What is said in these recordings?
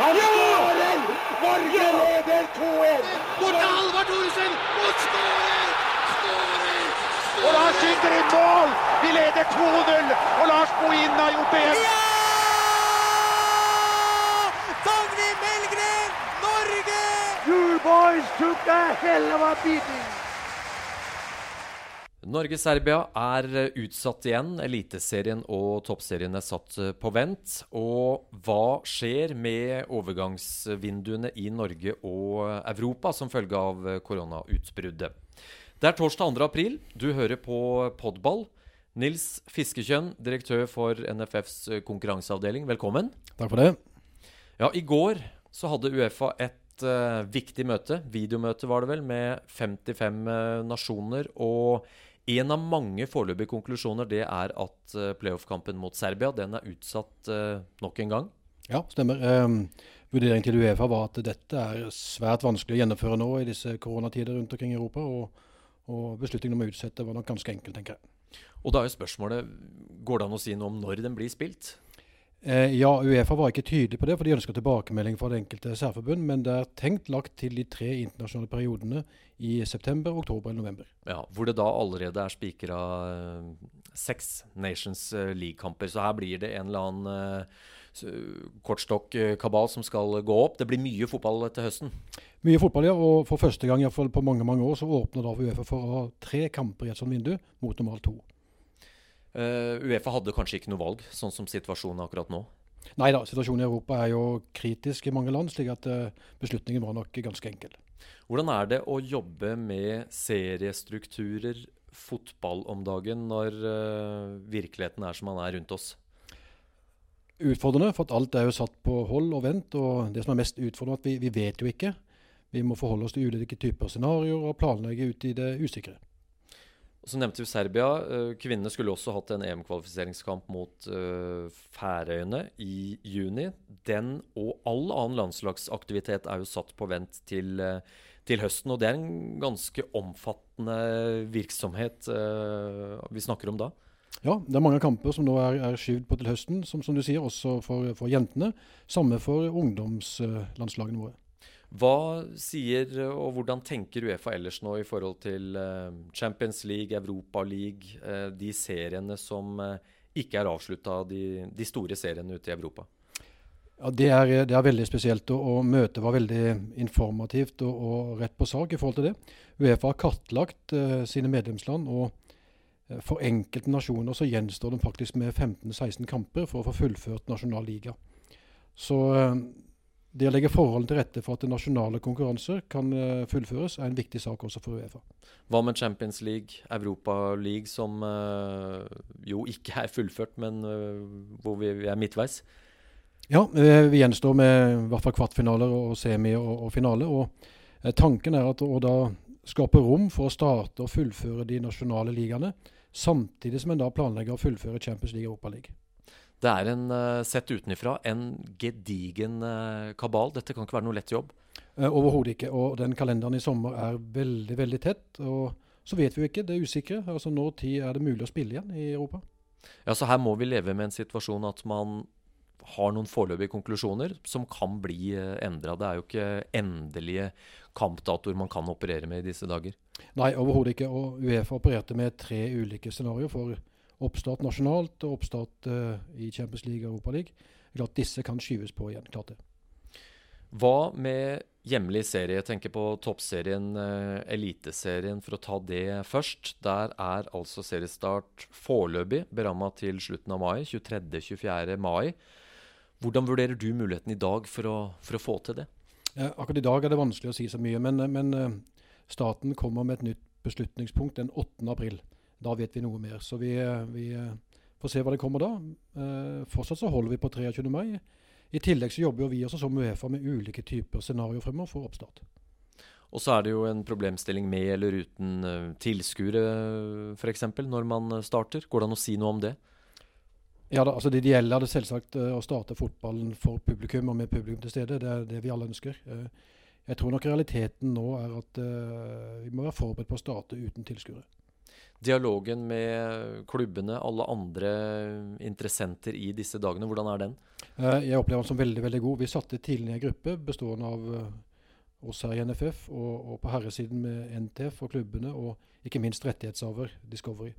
Han skårer! Norge leder 2-1! Bort til Halvard Thoresen! Og skårer! Og Lars skyter i mål! Vi leder 2-0, og Lars Bohinen har gjort det igjen! Dagny Melgren! Norge! You boys took a hell of a beating! Norge-Serbia er utsatt igjen. Eliteserien og toppserien er satt på vent. Og hva skjer med overgangsvinduene i Norge og Europa som følge av koronautbruddet? Det er torsdag 2. april. Du hører på Podball. Nils Fiskekjønn, direktør for NFFs konkurranseavdeling, velkommen. Takk for det. Ja, I går så hadde Uefa et uh, viktig møte. Videomøte var det vel, med 55 uh, nasjoner. og en av mange foreløpige konklusjoner det er at uh, playoff-kampen mot Serbia den er utsatt uh, nok en gang. Ja, stemmer. Um, Vurderingen til Uefa var at dette er svært vanskelig å gjennomføre nå i disse koronatider rundt omkring i Europa. Og, og beslutningen om å utsette var nok ganske enkel, tenker jeg. Og da er jo spørsmålet Går det an å si noe om når den blir spilt? Eh, ja, Uefa var ikke tydelig på det, for de ønsker tilbakemelding fra det enkelte særforbund. Men det er tenkt lagt til de tre internasjonale periodene i september, oktober eller november. Ja, Hvor det da allerede er spikra uh, seks Nations uh, League-kamper. Så her blir det en eller annen kortstokk-kabal som skal gå opp. Det blir mye fotball til høsten? Mye fotball, ja. Og for første gang i hvert fall på mange mange år så åpner da Uefa for å ha tre kamper i et sånt vindu, mot normalt to. Uh, Uefa hadde kanskje ikke noe valg, sånn som situasjonen er akkurat nå? Nei da, situasjonen i Europa er jo kritisk i mange land, slik at uh, beslutningen var nok ganske enkel. Hvordan er det å jobbe med seriestrukturer, fotball om dagen, når uh, virkeligheten er som den er rundt oss? Utfordrende, for alt er jo satt på hold og vent. Og det som er mest utfordrende, er at vi, vi vet jo ikke. Vi må forholde oss til ulike typer scenarioer og planlegge ut i det usikre. Så nevnte vi Serbia. Kvinnene skulle også hatt en EM-kvalifiseringskamp mot uh, Færøyene i juni. Den og all annen landslagsaktivitet er jo satt på vent til, uh, til høsten. Og det er en ganske omfattende virksomhet vi snakker om da. Ja, det er mange kamper som nå er, er skyvd på til høsten, som, som du sier, også for, for jentene. Samme for ungdomslandslagene våre. Hva sier og hvordan tenker Uefa ellers nå i forhold til Champions League, Europa League, de seriene som ikke er avslutta, de, de, store seriene ute i Europa? Ja, Det er, det er veldig spesielt, og, og møtet var veldig informativt og, og, rett på sak i forhold til det. Uefa har kartlagt uh, sine medlemsland, og for enkelte nasjoner så gjenstår de faktisk med 15-16 kamper for å få fullført nasjonal liga. Så uh, det å legge forholdene til rette for at nasjonale konkurranser kan uh, fullføres, er en viktig sak også for Uefa. Hva med Champions League, Europa League, som uh, jo ikke er fullført, men uh, hvor vi, vi, er midtveis? Ja, vi gjenstår med i hvert fall kvartfinaler og semi og, og finale. og Tanken er at å da skape rom for å starte og fullføre de nasjonale ligaene, samtidig som en da planlegger å fullføre Champions League og Europa League. Det er en, sett utenfra, en gedigen kabal. Dette kan ikke være noe lett jobb? Uh, Overhodet ikke. Og den kalenderen i sommer er veldig, veldig tett. Og så vet vi jo ikke, det er usikre. Altså når tid er det mulig å spille igjen i Europa? Ja, så her må vi leve med en situasjon at man har noen foreløpige konklusjoner som kan bli endra. Det er jo ikke endelige kampdatoer man kan operere med i disse dager. Nei, overhodet ikke. Og Uefa opererte med tre ulike scenarioer for oppstart nasjonalt og oppstart uh, i Champions League og Europa League. Klart Disse kan skyves på igjen. klart det. Hva med hjemlig serie? Jeg tenker på toppserien, uh, Eliteserien, for å ta det først. Der er altså seriestart foreløpig beramma til slutten av mai. 23.-24. mai. Hvordan vurderer du muligheten i dag for å, for å få til det? Uh, akkurat i dag er det vanskelig å si så mye, men, men uh, staten kommer med et nytt beslutningspunkt den 8. april. Da vet vi noe mer. Så vi, vi får se hva det kommer da. Eh, fortsatt så holder vi på 23. mai. I tillegg så jobber vi også som Uefa med ulike typer scenarioer fremover for oppstart. Og så er det jo en problemstilling med eller uten uh, tilskuere f.eks. når man starter. Går det an å si noe om det? Ja, da, altså Det ideelle hadde selvsagt uh, å starte fotballen for publikum og med publikum til stede. Det er det vi alle ønsker. Uh, jeg tror nok realiteten nå er at vi må være forberedt på å starte uten tilskuere. Dialogen med klubbene, alle andre interessenter i disse dagene, hvordan er den? Eh, jeg opplever den som veldig veldig god. Vi satte tidlig ned en gruppe bestående av eh, oss her i NFF, og, og på herresiden med NTF og klubbene, og ikke minst rettighetshaver Discovery.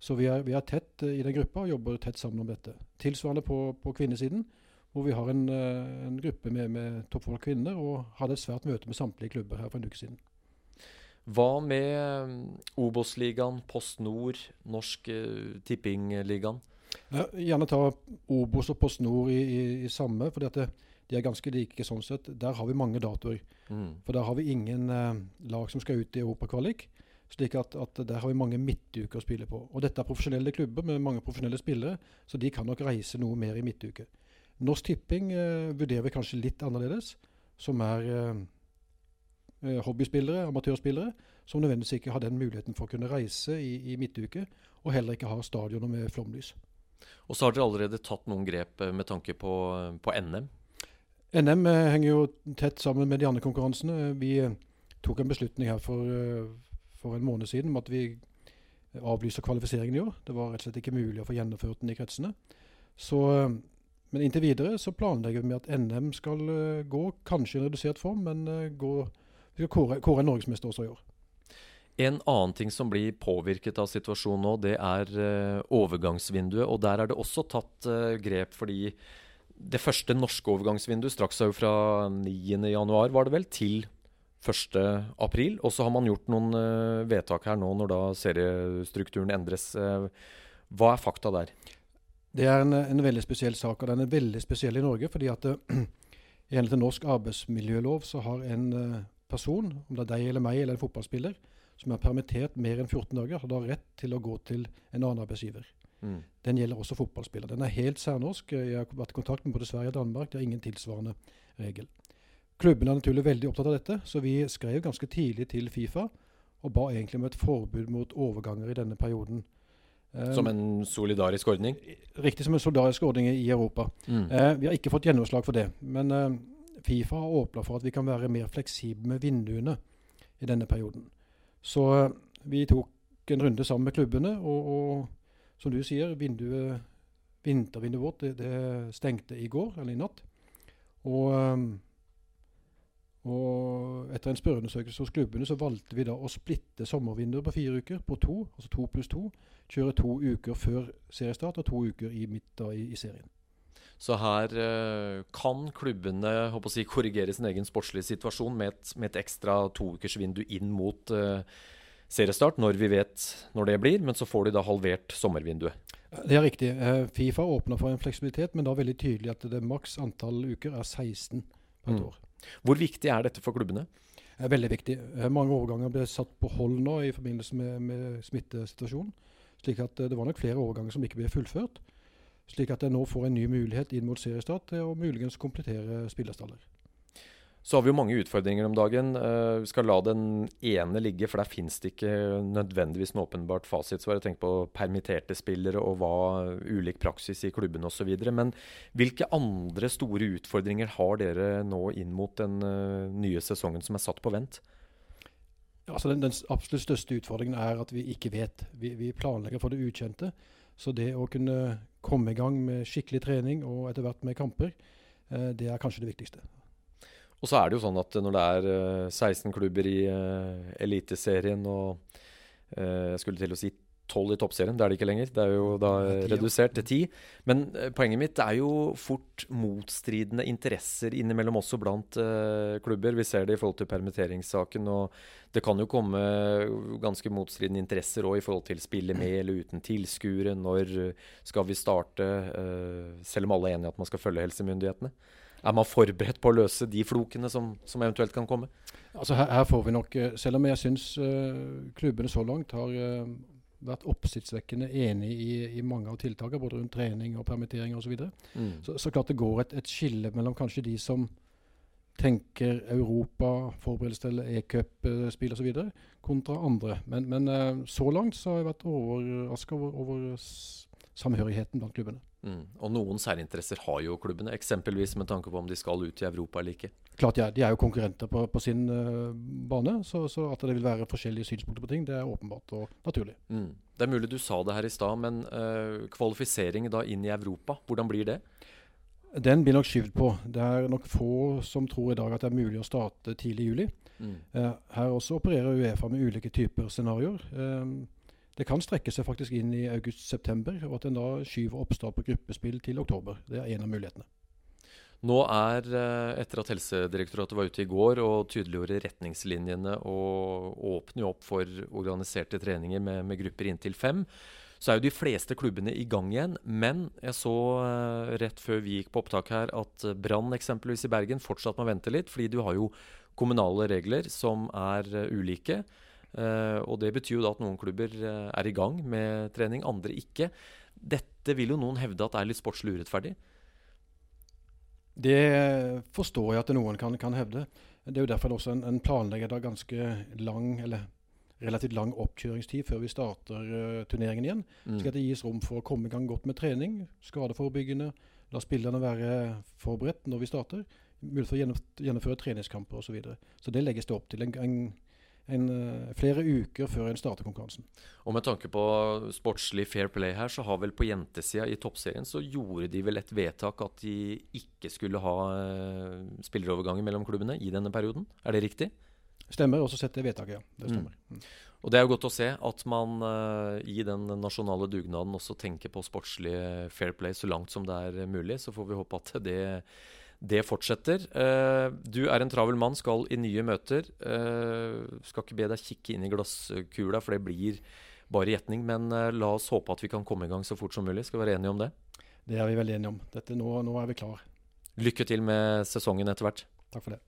Så vi er, vi er, tett i den gruppa og jobber tett sammen om dette. Tilsvarende på, på kvinnesiden, hvor vi har en, en gruppe med, med toppfolk kvinner, og hadde et svært møte med samtlige klubber her for en uke siden. Hva med um, Obos-ligaen, Post Nord, Norsk uh, Tippingligaen? Ja, gjerne ta Obos og Post Nord i, i, i samme, for de er ganske like sånn sett. Der har vi mange datoer. Mm. For der har vi ingen uh, lag som skal ut i europakvalik. Slik at, at, der har vi mange midtuker å spille på. Og dette er profesjonelle klubber med mange profesjonelle spillere, så de kan nok reise noe mer i midtuke. Norsk Tipping uh, vurderer vi kanskje litt annerledes, som er Eh, hobbyspillere, amatørspillere, som nødvendigvis ikke har den muligheten for å kunne reise i, i midtuke, og heller ikke har stadioner med flomlys. Og så har dere allerede tatt noen grep eh, med tanke på, på NM? NM eh, henger jo tett sammen med de andre konkurransene. Vi tok en beslutning her for, for en måned siden om at vi avlyser kvalifiseringen i år. Det var rett og slett ikke mulig å få gjennomført den i kretsene. Så, men inntil videre så planlegger vi med at NM skal gå, kanskje i en redusert form, men gå vi skal kåre, kåre norgesmester også i år. En annen ting som blir påvirket av situasjonen nå, det er uh, overgangsvinduet. Og der er det også tatt uh, grep, fordi det første norske overgangsvinduet strakk seg jo fra 9.1, var det vel, til 1.4. Og så har man gjort noen uh, vedtak her nå når da seriestrukturen endres. hva er fakta der? Det er en, en, veldig spesiell sak, og den er veldig spesiell i Norge. fordi at i henhold til norsk arbeidsmiljølov så har en person, om det er deg eller meg eller en fotballspiller, som er permittert mer enn 14 dager, har da rett til å gå til en annen arbeidsgiver. Mm. Den gjelder også fotballspillere. Den er helt særnorsk. Jeg har vært i kontakt med både Sverige og Danmark. Det er ingen tilsvarende regel. Klubben er naturlig veldig opptatt av dette, så vi skrev ganske tidlig til Fifa og ba egentlig om et forbud mot overganger i denne perioden. Som en solidarisk ordning? Riktig, som en solidarisk ordning i Europa. Mm. Eh, vi har ikke fått gjennomslag for det. Men eh, Fifa har åpna for at vi kan være mer fleksible med vinduene i denne perioden. Så eh, vi tok en runde sammen med klubbene, og, og som du sier, vinduet, vintervinduet vårt det, det, stengte i går, eller i natt. Og, eh, og etter en spørreundersøkelse hos klubbene så valgte vi da å splitte sommervinduet på fire uker på to, altså to pluss to. Kjøre to uker før seriestart og to uker i midt i, i serien. Så her eh, kan klubbene si, korrigere sin egen sportslige situasjon med et, med et ekstra toukersvindu inn mot eh, seriestart, når vi vet når det blir. Men så får de da halvert sommervinduet. Det er riktig. Eh, Fifa åpner for en fleksibilitet, men da veldig tydelig at det maks antall uker er 16 per mm. år. Hvor viktig er dette for klubbene? Veldig viktig. Eh, mange overganger ble satt på hold nå i forbindelse med, med smittesituasjonen. slik at eh, det var nok flere overganger som ikke ble fullført. Slik at en nå får en ny mulighet inn mot seriestart til å muligens komplettere spillerstaller. Så har vi jo mange utfordringer om dagen. Uh, vi skal la den ene ligge, for der finnes det ikke nødvendigvis noe åpenbart fasitsvar. Tenk på permitterte spillere og hva ulik praksis i klubben osv. Men hvilke andre store utfordringer har dere nå inn mot den uh, nye sesongen som er satt på vent? Altså den, den, absolutt største utfordringen er at vi ikke vet. Vi, vi planlegger for det ukjente. Så det å kunne komme i gang med skikkelig trening og etter hvert med kamper, eh, det er kanskje det viktigste. Og så er det jo sånn at når det er 16 eh, klubber i uh, Eliteserien og jeg skulle til å si tolv i toppserien. Det er det ikke lenger. Det er jo da er redusert til ti. Men uh, poenget mitt er jo fort motstridende interesser innimellom også blant uh, klubber. Vi ser det i forhold til permitteringssaken. Og det kan jo komme ganske motstridende interesser òg i forhold til spille med eller uten tilskuere. Når skal vi starte? Uh, selv om alle er enige at man skal følge helsemyndighetene. Er man forberedt på å løse de flokene som, som eventuelt kan komme? Altså her, her, får vi nok, Selv om jeg syns klubbene så langt har vært oppsiktsvekkende enig i, i, mange av tiltakene, både rundt trening og permittering osv. Så, videre. mm. så Så klart det går et, et, skille mellom kanskje de som tenker Europa, forberedelse til e-cup-spill osv., kontra andre. Men, men, eh, så langt så har jeg vært overraska over, over samhørigheten blant klubbene. Mm. Og noen særinteresser har jo klubbene, eksempelvis med tanke på om de skal ut i Europa eller ikke. Klart, ja, De er jo konkurrenter på, på sin uh, bane, så, så, at det vil være forskjellige synspunkter på ting, det er åpenbart og naturlig. Mm. Det er mulig du sa det her i stad, men uh, kvalifisering da inn i Europa, hvordan blir det? Den blir nok skyvd på. Det er nok få som tror i dag at det er mulig å starte tidlig i juli. Mm. Uh, her også opererer Uefa med ulike typer scenarioer. Det kan strekke seg faktisk inn i august-september, og at en da skyver oppstart på gruppespill til oktober. Det er en av mulighetene. Nå er, eh, etter at Helsedirektoratet var ute i går og tydeliggjorde retningslinjene og åpner opp for organiserte treninger med, med grupper inntil fem, så er jo de fleste klubbene i gang igjen. Men jeg så uh, rett før vi gikk på opptak her at Brann eksempelvis i Bergen fortsatt må vente litt, fordi du har jo kommunale regler som er uh, ulike. Uh, og Det betyr jo da at noen klubber uh, er i gang med trening, andre ikke. Dette vil jo noen hevde at er litt sportslig urettferdig. Det forstår jeg at noen kan, kan hevde. Det er jo derfor det også en, en planlegger da ganske lang, eller relativt lang oppkjøringstid før vi starter uh, turneringen igjen. Mm. Skal det gis rom for å komme i gang godt med trening, skadeforebyggende. La spillerne være forberedt når vi starter. Mulighet for å gjennomføre treningskamper osv. Så, videre. så det legges det opp til. en, en en, eh, flere uker før en starter konkurransen. Og Med tanke på sportslig fair play her, så har vel på jentesida i toppserien så gjorde de vel et vedtak at de ikke skulle ha uh, spilleroverganger mellom klubbene i denne perioden. Er det riktig? Stemmer. Også sett det vedtaket, ja. Det stemmer. Mm. Mm. Og Det er jo godt å se at man uh, i den nasjonale dugnaden også tenker på sportslig fair play så langt som det er mulig. Så får vi håpe at det det fortsetter. Uh, du er en travel mann, skal i nye møter. Uh, skal ikke be deg kikke inn i glasskula, for det blir bare gjetning. Men uh, la oss håpe at vi kan komme i gang så fort som mulig. Skal vi være enige om det? Det er vi veldig enige om. Dette, nå, nå er vi klar. Lykke til med sesongen etter hvert. Takk for det.